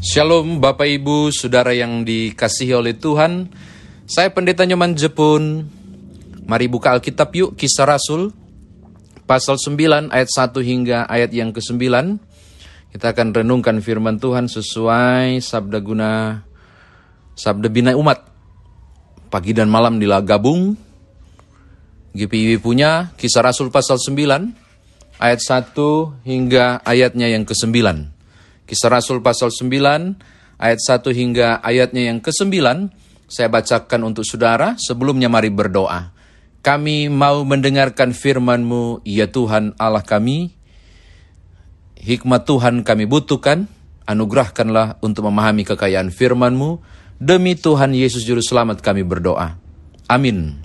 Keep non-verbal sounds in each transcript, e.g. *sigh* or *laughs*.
Shalom Bapak Ibu, Saudara yang dikasihi oleh Tuhan. Saya Pendeta Nyoman Jepun. Mari buka Alkitab yuk, Kisah Rasul. Pasal 9 ayat 1 hingga ayat yang ke-9. Kita akan renungkan firman Tuhan sesuai sabda guna, sabda bina umat. Pagi dan malam dilagabung. GPIB punya Kisah Rasul pasal 9 ayat 1 hingga ayatnya yang ke-9. Kisah Rasul pasal 9 ayat 1 hingga ayatnya yang ke-9 saya bacakan untuk saudara sebelumnya mari berdoa. Kami mau mendengarkan firman-Mu, ya Tuhan Allah kami. Hikmat Tuhan kami butuhkan, anugerahkanlah untuk memahami kekayaan firman-Mu. Demi Tuhan Yesus Juru Selamat kami berdoa. Amin.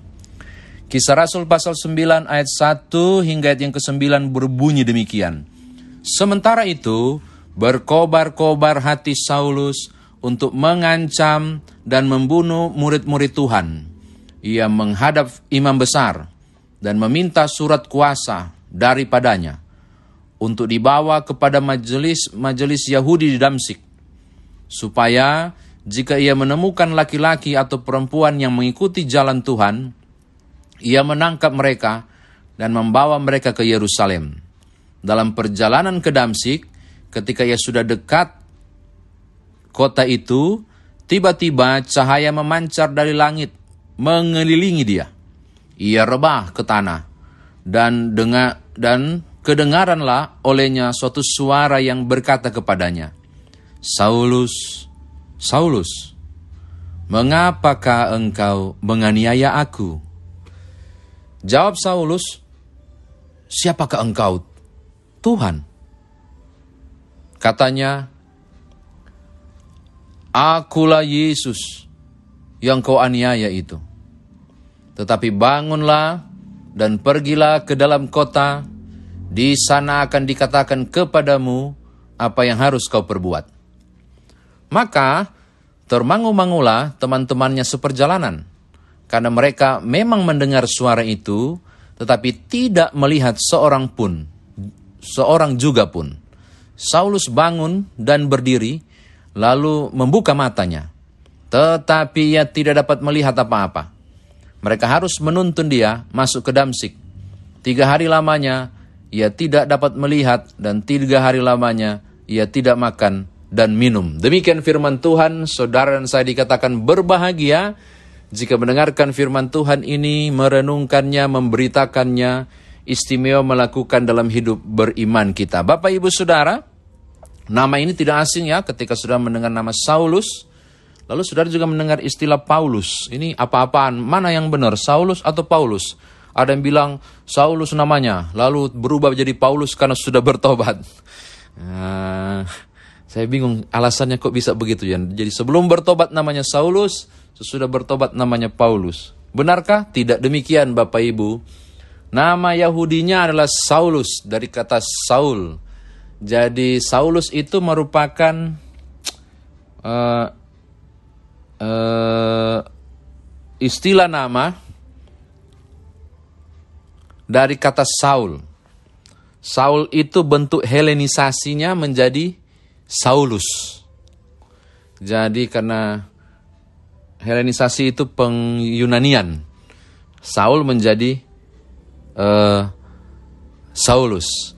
Kisah Rasul pasal 9 ayat 1 hingga ayat yang ke-9 berbunyi demikian. Sementara itu, berkobar-kobar hati Saulus untuk mengancam dan membunuh murid-murid Tuhan ia menghadap imam besar dan meminta surat kuasa daripadanya untuk dibawa kepada majelis-majelis Yahudi di Damsik, supaya jika ia menemukan laki-laki atau perempuan yang mengikuti jalan Tuhan, ia menangkap mereka dan membawa mereka ke Yerusalem. Dalam perjalanan ke Damsik, ketika ia sudah dekat kota itu, tiba-tiba cahaya memancar dari langit mengelilingi dia. Ia rebah ke tanah dan dengar dan kedengaranlah olehnya suatu suara yang berkata kepadanya, Saulus, Saulus, mengapakah engkau menganiaya aku? Jawab Saulus, siapakah engkau? Tuhan. Katanya, Akulah Yesus yang kau aniaya itu. Tetapi bangunlah dan pergilah ke dalam kota, di sana akan dikatakan kepadamu apa yang harus kau perbuat. Maka termangu-mangulah teman-temannya seperjalanan, karena mereka memang mendengar suara itu, tetapi tidak melihat seorang pun, seorang juga pun. Saulus bangun dan berdiri, lalu membuka matanya. Tetapi ia tidak dapat melihat apa-apa. Mereka harus menuntun dia masuk ke Damsik. Tiga hari lamanya ia tidak dapat melihat dan tiga hari lamanya ia tidak makan dan minum. Demikian firman Tuhan, saudara dan saya dikatakan berbahagia jika mendengarkan firman Tuhan ini, merenungkannya, memberitakannya, istimewa melakukan dalam hidup beriman kita. Bapak, Ibu, Saudara, nama ini tidak asing ya ketika sudah mendengar nama Saulus, Lalu saudara juga mendengar istilah Paulus. Ini apa-apaan? Mana yang benar? Saulus atau Paulus? Ada yang bilang Saulus namanya, lalu berubah menjadi Paulus karena sudah bertobat. Nah, saya bingung alasannya kok bisa begitu ya. Jadi sebelum bertobat namanya Saulus, sesudah bertobat namanya Paulus. Benarkah? Tidak demikian Bapak Ibu. Nama Yahudinya adalah Saulus dari kata Saul. Jadi Saulus itu merupakan uh, uh, istilah nama dari kata Saul. Saul itu bentuk helenisasinya menjadi Saulus. Jadi karena helenisasi itu pengyunanian, Saul menjadi uh, Saulus.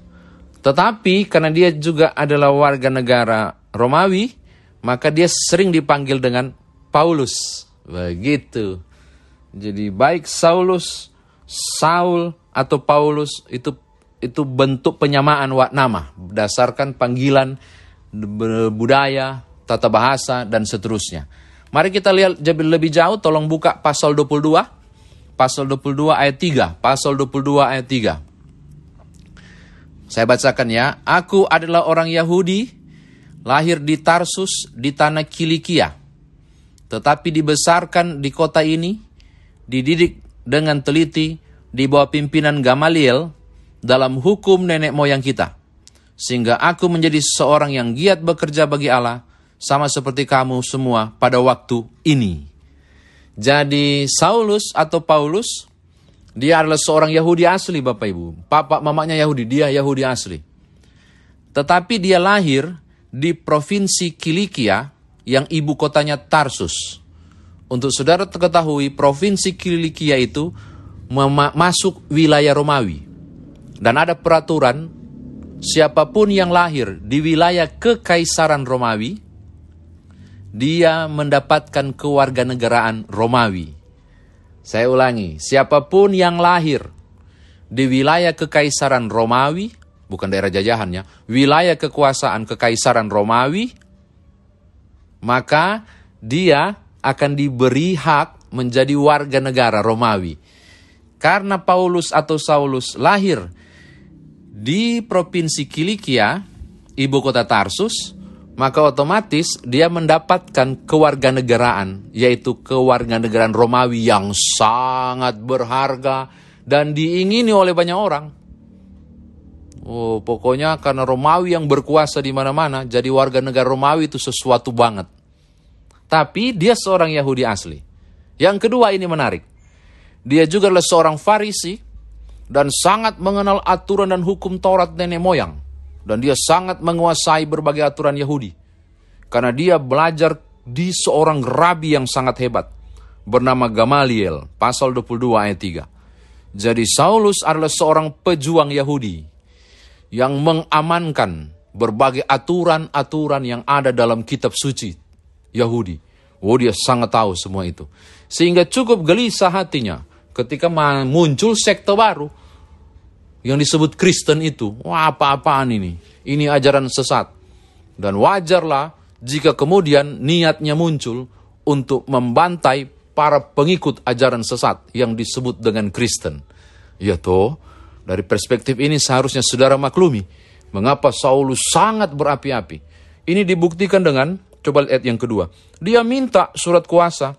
Tetapi karena dia juga adalah warga negara Romawi, maka dia sering dipanggil dengan Paulus. Begitu. Jadi baik Saulus, Saul atau Paulus itu itu bentuk penyamaan nama berdasarkan panggilan budaya, tata bahasa dan seterusnya. Mari kita lihat lebih jauh tolong buka pasal 22. Pasal 22 ayat 3. Pasal 22 ayat 3. Saya bacakan ya. Aku adalah orang Yahudi, lahir di Tarsus di tanah Kilikia tetapi dibesarkan di kota ini, dididik dengan teliti di bawah pimpinan Gamaliel dalam hukum nenek moyang kita. Sehingga aku menjadi seorang yang giat bekerja bagi Allah, sama seperti kamu semua pada waktu ini. Jadi Saulus atau Paulus, dia adalah seorang Yahudi asli Bapak Ibu. Papa mamanya Yahudi, dia Yahudi asli. Tetapi dia lahir di provinsi Kilikia yang ibu kotanya Tarsus. Untuk saudara ketahui, provinsi Kilikia itu masuk wilayah Romawi. Dan ada peraturan, siapa pun yang lahir di wilayah kekaisaran Romawi, dia mendapatkan kewarganegaraan Romawi. Saya ulangi, siapa pun yang lahir di wilayah kekaisaran Romawi, bukan daerah jajahannya, wilayah kekuasaan kekaisaran Romawi, maka dia akan diberi hak menjadi warga negara Romawi. Karena Paulus atau Saulus lahir di provinsi Kilikia, ibu kota Tarsus, maka otomatis dia mendapatkan kewarganegaraan, yaitu kewarganegaraan Romawi yang sangat berharga dan diingini oleh banyak orang. Oh, pokoknya karena Romawi yang berkuasa di mana-mana, jadi warga negara Romawi itu sesuatu banget. Tapi dia seorang Yahudi asli. Yang kedua ini menarik. Dia juga adalah seorang Farisi dan sangat mengenal aturan dan hukum Taurat nenek moyang. Dan dia sangat menguasai berbagai aturan Yahudi. Karena dia belajar di seorang rabi yang sangat hebat. Bernama Gamaliel, pasal 22 ayat 3. Jadi Saulus adalah seorang pejuang Yahudi yang mengamankan berbagai aturan-aturan yang ada dalam kitab suci Yahudi. Oh dia sangat tahu semua itu. Sehingga cukup gelisah hatinya ketika muncul sekte baru yang disebut Kristen itu. Wah apa-apaan ini? Ini ajaran sesat. Dan wajarlah jika kemudian niatnya muncul untuk membantai para pengikut ajaran sesat yang disebut dengan Kristen. Ya toh, dari perspektif ini seharusnya saudara maklumi mengapa Saulus sangat berapi-api. Ini dibuktikan dengan coba lihat yang kedua. Dia minta surat kuasa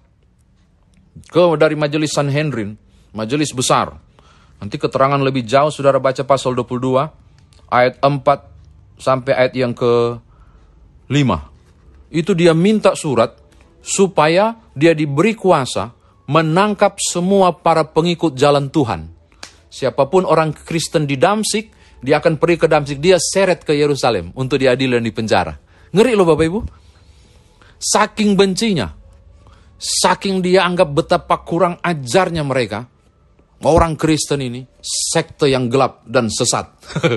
ke dari majelis Sanhedrin, majelis besar. Nanti keterangan lebih jauh saudara baca pasal 22 ayat 4 sampai ayat yang ke 5. Itu dia minta surat supaya dia diberi kuasa menangkap semua para pengikut jalan Tuhan Siapa pun orang Kristen di Damsik, dia akan pergi ke Damsik, dia seret ke Yerusalem untuk diadili dan dipenjara. Ngeri loh Bapak Ibu. Saking bencinya, saking dia anggap betapa kurang ajarnya mereka, orang Kristen ini, sekte yang gelap dan sesat. *laughs*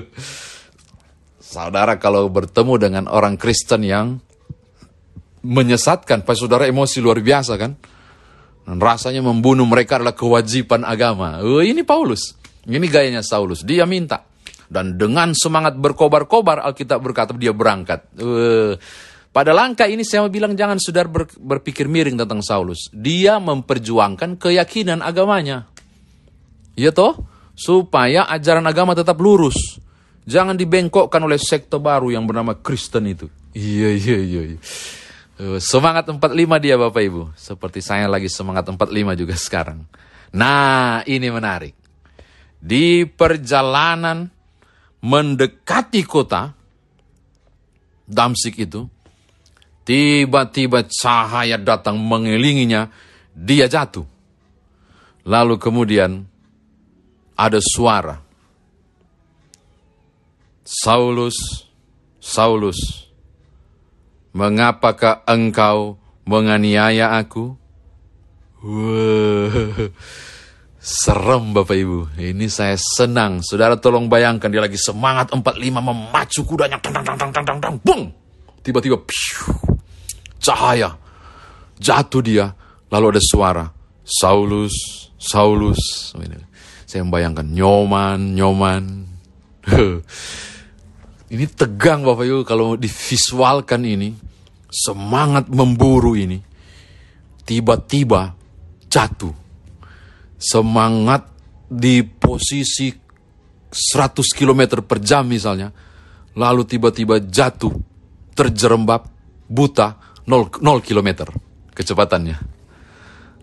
saudara kalau bertemu dengan orang Kristen yang menyesatkan, pas saudara emosi luar biasa kan? Dan rasanya membunuh mereka adalah kewajiban agama. Oh, ini Paulus. Ini gayanya Saulus. Dia minta. Dan dengan semangat berkobar-kobar, Alkitab berkata dia berangkat. Uh, pada langkah ini saya mau bilang jangan ber, berpikir miring tentang Saulus. Dia memperjuangkan keyakinan agamanya. Ya toh? Supaya ajaran agama tetap lurus. Jangan dibengkokkan oleh sekte baru yang bernama Kristen itu. Iya, iya, iya. iya. Uh, semangat 45 dia Bapak Ibu. Seperti saya lagi semangat 45 juga sekarang. Nah, ini menarik di perjalanan mendekati kota Damsik itu, tiba-tiba cahaya datang mengelilinginya, dia jatuh. Lalu kemudian ada suara. Saulus, Saulus, mengapakah engkau menganiaya aku? Wah. Serem Bapak Ibu, ini saya senang. Saudara tolong bayangkan dia lagi semangat 45 memacu kudanya. Tang, tang, tang, tang, tang, tang, bung. Tiba-tiba cahaya. Jatuh dia, lalu ada suara. Saulus, Saulus. Saya membayangkan nyoman, nyoman. *laughs* ini tegang Bapak Ibu kalau divisualkan ini. Semangat memburu ini. Tiba-tiba jatuh semangat di posisi 100 km per jam misalnya, lalu tiba-tiba jatuh, terjerembab, buta, 0, 0 km kecepatannya.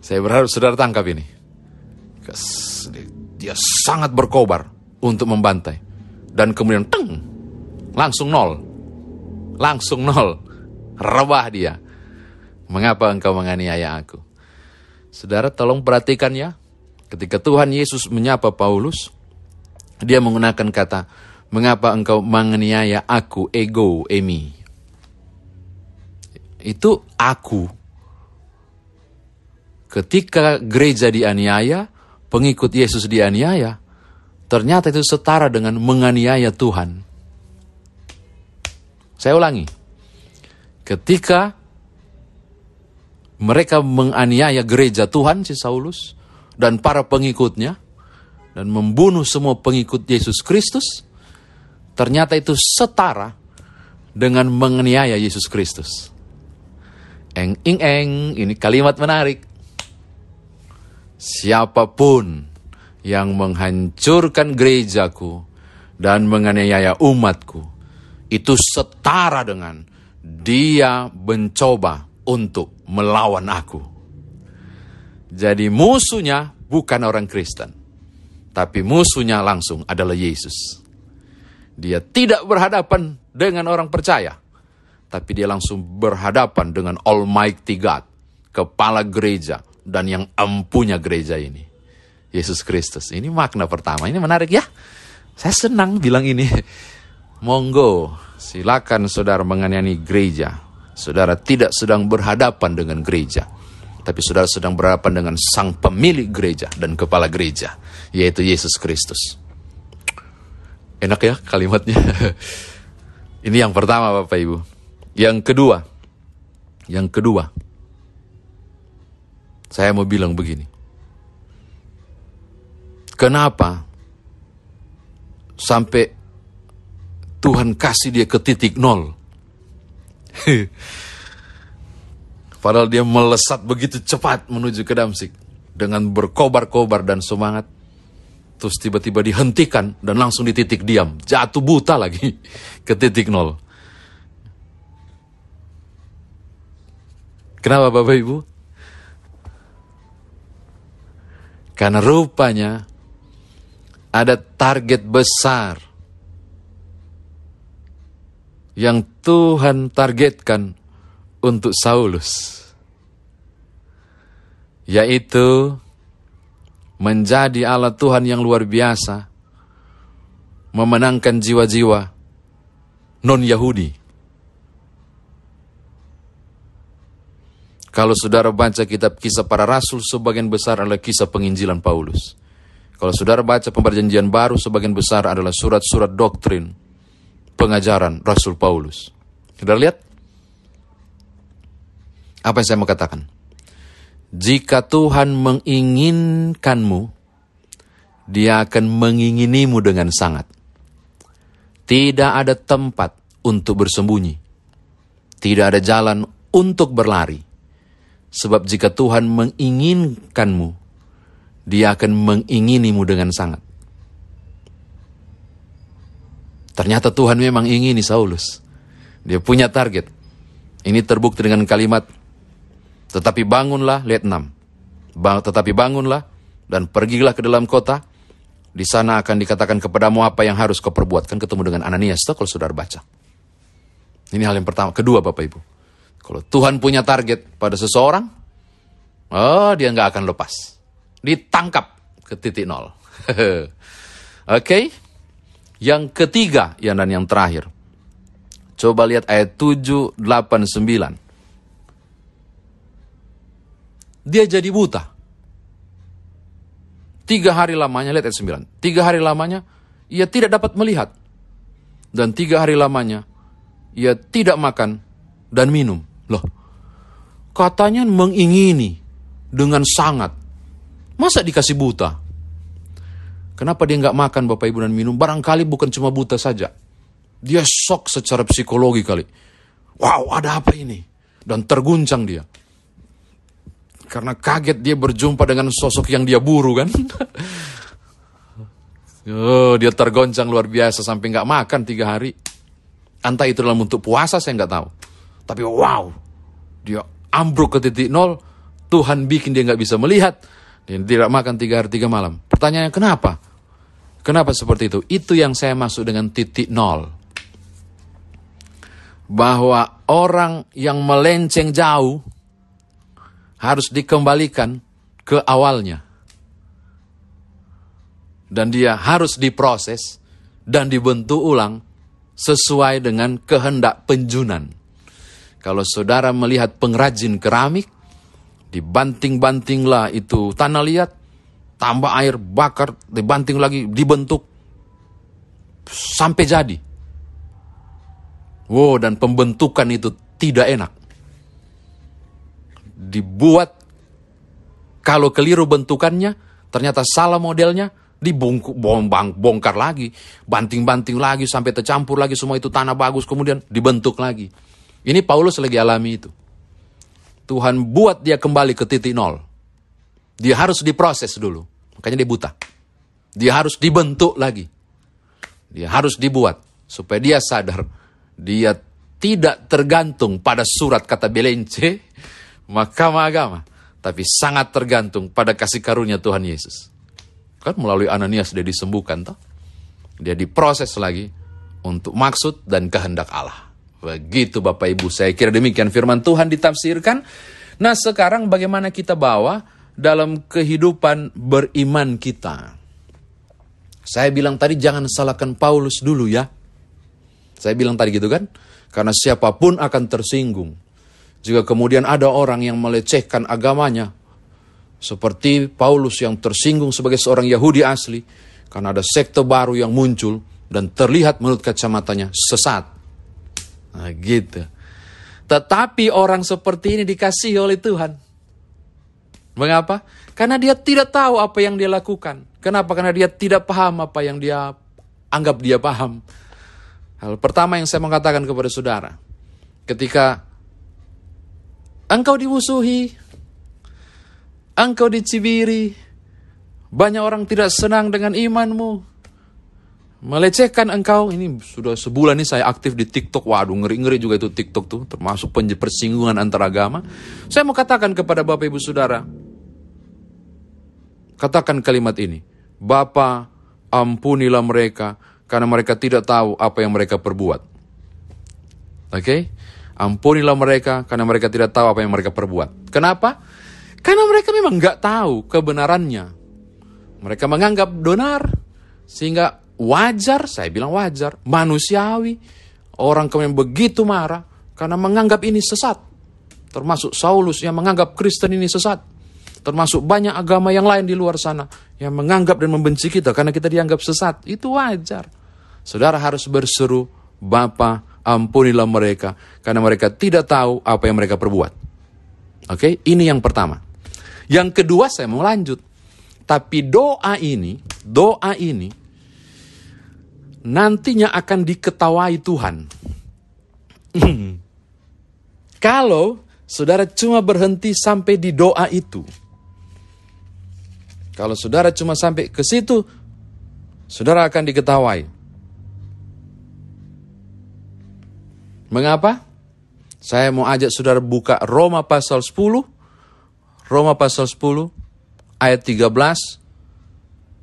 Saya berharap saudara tangkap ini. Dia sangat berkobar untuk membantai. Dan kemudian teng, langsung nol. Langsung nol. Rebah dia. Mengapa engkau menganiaya aku? Saudara tolong perhatikan ya, Ketika Tuhan Yesus menyapa Paulus, dia menggunakan kata, mengapa engkau menganiaya aku, ego, emi. itu aku. Ketika gereja dianiaya, pengikut Yesus dianiaya, ternyata itu setara dengan menganiaya Tuhan. Saya ulangi. Ketika mereka menganiaya gereja Tuhan si Saulus dan para pengikutnya dan membunuh semua pengikut Yesus Kristus, ternyata itu setara dengan menganiaya Yesus Kristus. Eng ing eng, ini kalimat menarik. Siapa pun yang menghancurkan gerejaku dan menganiaya umatku, itu setara dengan dia mencoba untuk melawan aku. Jadi musuhnya bukan orang Kristen, tapi musuhnya langsung adalah Yesus. Dia tidak berhadapan dengan orang percaya, tapi dia langsung berhadapan dengan Almighty God, kepala gereja, dan yang empunya gereja ini. Yesus Kristus. Ini makna pertama. Ini menarik ya. Saya senang bilang ini. *laughs* Monggo, silakan saudara menganiani gereja. Saudara tidak sedang berhadapan dengan gereja. Tapi saudara sedang berhadapan dengan sang pemilik gereja dan kepala gereja. Yaitu Yesus Kristus. Enak ya kalimatnya. *laughs* ini yang pertama Bapak Ibu. Yang kedua. Yang kedua saya mau bilang begini. Kenapa sampai Tuhan kasih dia ke titik nol? *laughs* Padahal dia melesat begitu cepat menuju ke Damsik dengan berkobar-kobar dan semangat. Terus tiba-tiba dihentikan dan langsung di titik diam. Jatuh buta lagi *laughs* ke titik nol. Kenapa Bapak Ibu? Karena rupanya ada target besar yang Tuhan targetkan untuk Saulus, yaitu menjadi Allah Tuhan yang luar biasa, memenangkan jiwa-jiwa non-Yahudi. Kalau saudara baca kitab kisah para rasul, sebagian besar adalah kisah penginjilan Paulus. Kalau saudara baca perjanjian baru, sebagian besar adalah surat-surat doktrin, pengajaran Rasul Paulus. Saudara lihat? Apa yang saya mau katakan? Jika Tuhan menginginkanmu, dia akan menginginimu dengan sangat. Tidak ada tempat untuk bersembunyi. Tidak ada jalan untuk berlari Sebab jika Tuhan menginginkanmu, dia akan menginginimu dengan sangat. Ternyata Tuhan memang ingini Saulus. Dia punya target. Ini terbukti dengan kalimat, tetapi bangunlah, lihat 6. Bang, tetapi bangunlah dan pergilah ke dalam kota. Di sana akan dikatakan kepadamu apa yang harus kau perbuat. Kan ketemu dengan Ananias, tuh kalau saudara baca. Ini hal yang pertama. Kedua Bapak Ibu. Kalau Tuhan punya target pada seseorang, oh dia nggak akan lepas. Ditangkap ke titik nol. *laughs* Oke, okay? yang ketiga yang dan yang terakhir. Coba lihat ayat 7, 8, 9. Dia jadi buta. Tiga hari lamanya, lihat ayat 9. Tiga hari lamanya, ia tidak dapat melihat. Dan tiga hari lamanya, ia tidak makan dan minum. Loh, katanya mengingini dengan sangat. Masa dikasih buta? Kenapa dia nggak makan Bapak Ibu dan minum? Barangkali bukan cuma buta saja. Dia shock secara psikologi kali. Wow, ada apa ini? Dan terguncang dia. Karena kaget dia berjumpa dengan sosok yang dia buru kan. *laughs* oh, dia tergoncang luar biasa sampai nggak makan tiga hari. Entah itu dalam bentuk puasa saya nggak tahu. Tapi wow, dia ambruk ke titik nol, Tuhan bikin dia nggak bisa melihat, dia tidak makan tiga hari tiga malam. Pertanyaannya kenapa? Kenapa seperti itu? Itu yang saya masuk dengan titik nol. Bahwa orang yang melenceng jauh harus dikembalikan ke awalnya. Dan dia harus diproses dan dibentuk ulang sesuai dengan kehendak penjunan. Kalau saudara melihat pengrajin keramik, dibanting-bantinglah itu tanah liat, tambah air, bakar, dibanting lagi, dibentuk, sampai jadi. Wow, dan pembentukan itu tidak enak. Dibuat, kalau keliru bentukannya, ternyata salah modelnya, dibongkar bong, bongkar lagi, banting-banting lagi, sampai tercampur lagi semua itu tanah bagus, kemudian dibentuk lagi. Ini Paulus lagi alami itu. Tuhan buat dia kembali ke titik nol. Dia harus diproses dulu. Makanya dia buta. Dia harus dibentuk lagi. Dia harus dibuat. Supaya dia sadar. Dia tidak tergantung pada surat kata Belence. *laughs* Mahkamah agama. Tapi sangat tergantung pada kasih karunia Tuhan Yesus. Kan melalui Ananias dia disembuhkan. Toh? Dia diproses lagi. Untuk maksud dan kehendak Allah. Begitu Bapak Ibu, saya kira demikian firman Tuhan ditafsirkan. Nah sekarang bagaimana kita bawa dalam kehidupan beriman kita. Saya bilang tadi jangan salahkan Paulus dulu ya. Saya bilang tadi gitu kan. Karena siapa pun akan tersinggung. Jika kemudian ada orang yang melecehkan agamanya. Seperti Paulus yang tersinggung sebagai seorang Yahudi asli. Karena ada sekte baru yang muncul. Dan terlihat menurut kacamatanya sesat. Nah, gitu. Tetapi orang seperti ini dikasih oleh Tuhan. Mengapa? Karena dia tidak tahu apa yang dia lakukan. Kenapa? Karena dia tidak paham apa yang dia anggap dia paham. Hal pertama yang saya mau katakan kepada saudara. Ketika engkau dimusuhi, engkau dicibiri, banyak orang tidak senang dengan imanmu, melecehkan engkau. Ini sudah sebulan ini saya aktif di TikTok. Waduh, ngeri-ngeri juga itu TikTok tuh, termasuk persinggungan antar agama. Saya mau katakan kepada Bapak Ibu Saudara, katakan kalimat ini. Bapa, ampunilah mereka, karena mereka tidak tahu apa yang mereka perbuat. Oke? Okay? Ampunilah mereka, karena mereka tidak tahu apa yang mereka perbuat. Kenapa? Karena mereka memang nggak tahu kebenarannya. Mereka menganggap donar, sehingga wajar, saya bilang wajar, manusiawi. Orang kemudian begitu marah karena menganggap ini sesat. Termasuk Saulus yang menganggap Kristen ini sesat. Termasuk banyak agama yang lain di luar sana yang menganggap dan membenci kita karena kita dianggap sesat. Itu wajar. Saudara harus berseru, Bapa ampunilah mereka karena mereka tidak tahu apa yang mereka perbuat. Oke, ini yang pertama. Yang kedua saya mau lanjut. Tapi doa ini, doa ini nantinya akan diketawai Tuhan. *clears throat* Kalau saudara cuma berhenti sampai di doa itu. Kalau saudara cuma sampai ke situ, saudara akan diketawai. Mengapa? Saya mau ajak saudara buka Roma pasal 10. Roma pasal 10 ayat 13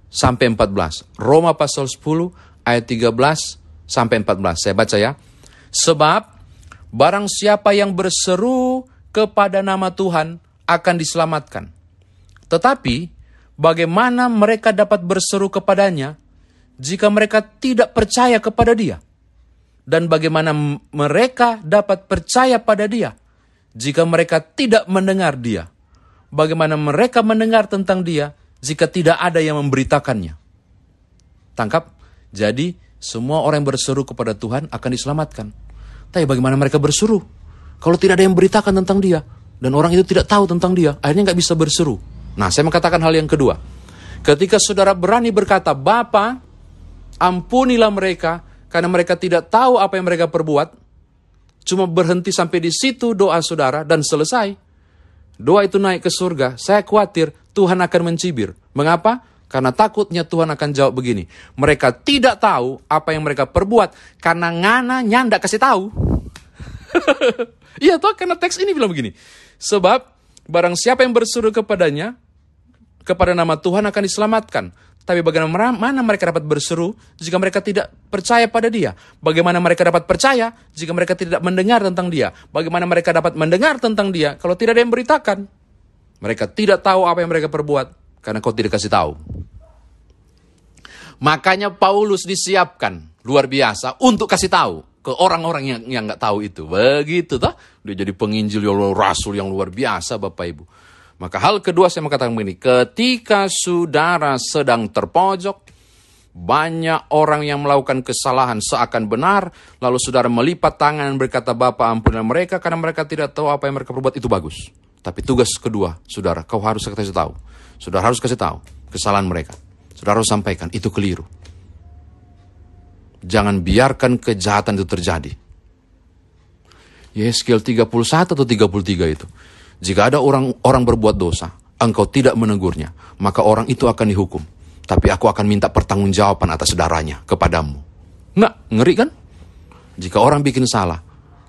sampai 14. Roma pasal 10 ayat 13 sampai 14. Saya baca ya. Sebab barang siapa yang berseru kepada nama Tuhan akan diselamatkan. Tetapi bagaimana mereka dapat berseru kepadanya jika mereka tidak percaya kepada dia? Dan bagaimana mereka dapat percaya pada dia jika mereka tidak mendengar dia? Bagaimana mereka mendengar tentang dia jika tidak ada yang memberitakannya? Tangkap? Jadi semua orang yang berseru kepada Tuhan akan diselamatkan. Tapi bagaimana mereka berseru? Kalau tidak ada yang beritakan tentang dia, dan orang itu tidak tahu tentang dia, akhirnya nggak bisa berseru. Nah, saya mengatakan hal yang kedua. Ketika saudara berani berkata, Bapa, ampunilah mereka, karena mereka tidak tahu apa yang mereka perbuat, cuma berhenti sampai di situ doa saudara, dan selesai. Doa itu naik ke surga, saya khawatir Tuhan akan mencibir. Mengapa? Karena takutnya Tuhan akan jawab begini. Mereka tidak tahu apa yang mereka perbuat. Karena ngana nyanda kasih tahu. *laughs* Iya toh karena teks ini bilang begini. Sebab barang siapa yang bersuruh kepadanya. Kepada nama Tuhan akan diselamatkan. Tapi bagaimana mana mereka dapat berseru jika mereka tidak percaya pada dia? Bagaimana mereka dapat percaya jika mereka tidak mendengar tentang dia? Bagaimana mereka dapat mendengar tentang dia kalau tidak ada yang beritakan? Mereka tidak tahu apa yang mereka perbuat karena kau tidak kasih tahu. Makanya Paulus disiapkan luar biasa untuk kasih tahu ke orang-orang yang yang nggak tahu itu. Begitu toh. Dia jadi penginjil yang rasul yang luar biasa Bapak Ibu. Maka hal kedua saya mau katakan begini, ketika saudara sedang terpojok, banyak orang yang melakukan kesalahan seakan benar, lalu saudara melipat tangan dan berkata, Bapak ampunilah mereka karena mereka tidak tahu apa yang mereka perbuat, itu bagus. Tapi tugas kedua, saudara, kau harus kasih tahu. Saudara harus kasih tahu kesalahan mereka. Saudara harus sampaikan, itu keliru. Jangan biarkan kejahatan itu terjadi. Yeskel 31 atau 33 itu. Jika ada orang orang berbuat dosa, engkau tidak menegurnya, maka orang itu akan dihukum. Tapi aku akan minta pertanggungjawaban atas saudaranya kepadamu. Nah, ngeri kan? Jika orang bikin salah,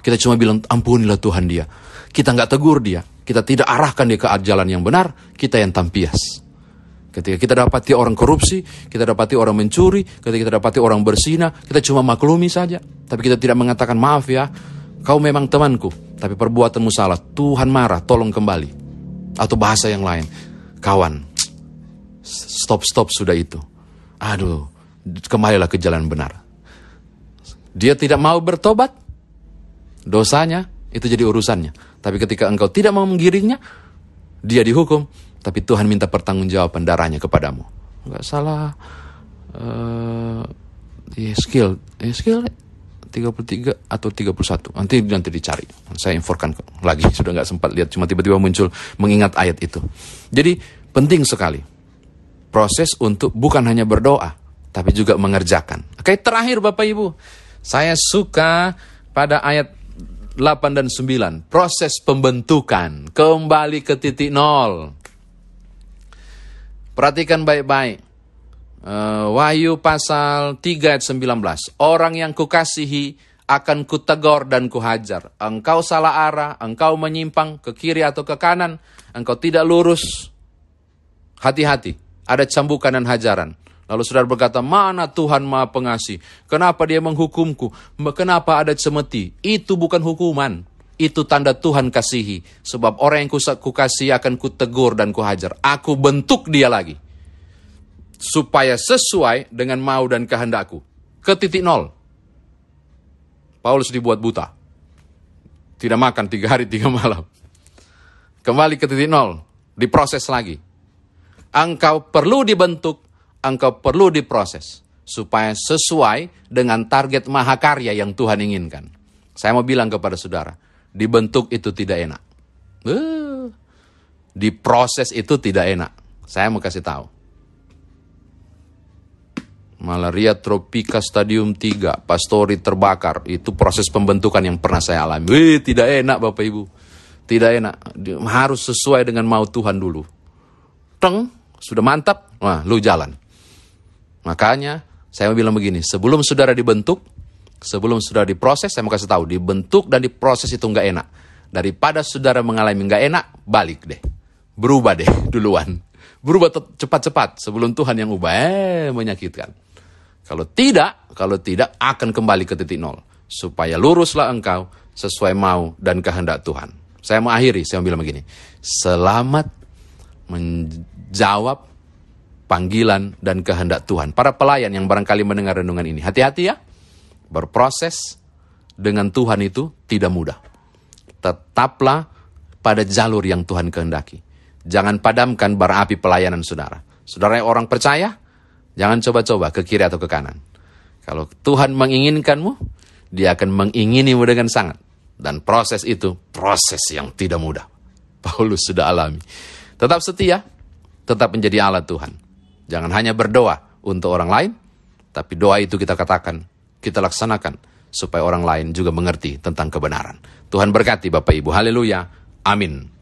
kita cuma bilang ampunilah Tuhan dia. Kita nggak tegur dia, kita tidak arahkan dia ke jalan yang benar, kita yang tampias. Ketika kita dapati orang korupsi, kita dapati orang mencuri, ketika kita dapati orang bersina, kita cuma maklumi saja. Tapi kita tidak mengatakan maaf ya, kau memang temanku, tapi perbuatanmu salah. Tuhan marah, tolong kembali. Atau bahasa yang lain, kawan, stop-stop sudah itu. Aduh, kembalilah ke jalan benar. Dia tidak mau bertobat, dosanya itu jadi urusannya. Tapi ketika engkau tidak mau menggiringnya, dia dihukum, tapi Tuhan minta pertanggungjawaban darahnya kepadamu. Enggak salah. Uh, ya skill, ya skill 33 atau 31. Nanti nanti dicari. Saya infokan lagi sudah nggak sempat lihat cuma tiba-tiba muncul mengingat ayat itu. Jadi penting sekali proses untuk bukan hanya berdoa tapi juga mengerjakan. Oke, terakhir Bapak Ibu. Saya suka pada ayat 8 dan 9, proses pembentukan kembali ke titik nol. Perhatikan baik-baik. Uh, Wahyu pasal 3 ayat 19. Orang yang kukasihi akan kutegor dan kuhajar. Engkau salah arah, engkau menyimpang ke kiri atau ke kanan, engkau tidak lurus. Hati-hati, ada cambukan dan hajaran. Lalu saudara berkata, mana Tuhan maha pengasih? Kenapa dia menghukumku? Kenapa ada cemeti? Itu bukan hukuman itu tanda Tuhan kasihi. Sebab orang yang kukasihi akan kutegur dan kuhajar. Aku bentuk dia lagi. Supaya sesuai dengan mau dan kehendakku. Ke titik nol. Paulus dibuat buta. Tidak makan tiga hari tiga malam. Kembali ke titik nol. Diproses lagi. Engkau perlu dibentuk. Engkau perlu diproses. Supaya sesuai dengan target mahakarya yang Tuhan inginkan. Saya mau bilang kepada saudara dibentuk itu tidak enak. Uh, diproses itu tidak enak. Saya mau kasih tahu. Malaria tropika stadium 3, pastori terbakar. Itu proses pembentukan yang pernah saya alami. Wih, tidak enak Bapak Ibu. Tidak enak. Harus sesuai dengan mau Tuhan dulu. Teng, sudah mantap. Wah, lu jalan. Makanya saya bilang begini, sebelum saudara dibentuk, sebelum sudah diproses, saya mau kasih tahu, dibentuk dan diproses itu nggak enak. Daripada saudara mengalami nggak enak, balik deh. Berubah deh *laughs* duluan. Berubah cepat-cepat sebelum Tuhan yang ubah, eh menyakitkan. Kalau tidak, kalau tidak akan kembali ke titik nol. Supaya luruslah engkau sesuai mau dan kehendak Tuhan. Saya mau akhiri, saya mau bilang begini. Selamat menjawab panggilan dan kehendak Tuhan. Para pelayan yang barangkali mendengar renungan ini. Hati-hati ya. Berproses dengan Tuhan itu tidak mudah. Tetaplah pada jalur yang Tuhan kehendaki. Jangan padamkan bara api pelayanan saudara. Saudara yang orang percaya, jangan coba-coba ke kiri atau ke kanan. Kalau Tuhan menginginkanmu, dia akan menginginimu dengan sangat. Dan proses itu proses yang tidak mudah. *laughs* Paulus sudah alami. Tetap setia, tetap menjadi Allah Tuhan. Jangan hanya berdoa untuk orang lain, tapi doa itu kita katakan kita laksanakan supaya orang lain juga mengerti tentang kebenaran. Tuhan berkati Bapak Ibu. Haleluya. Amin.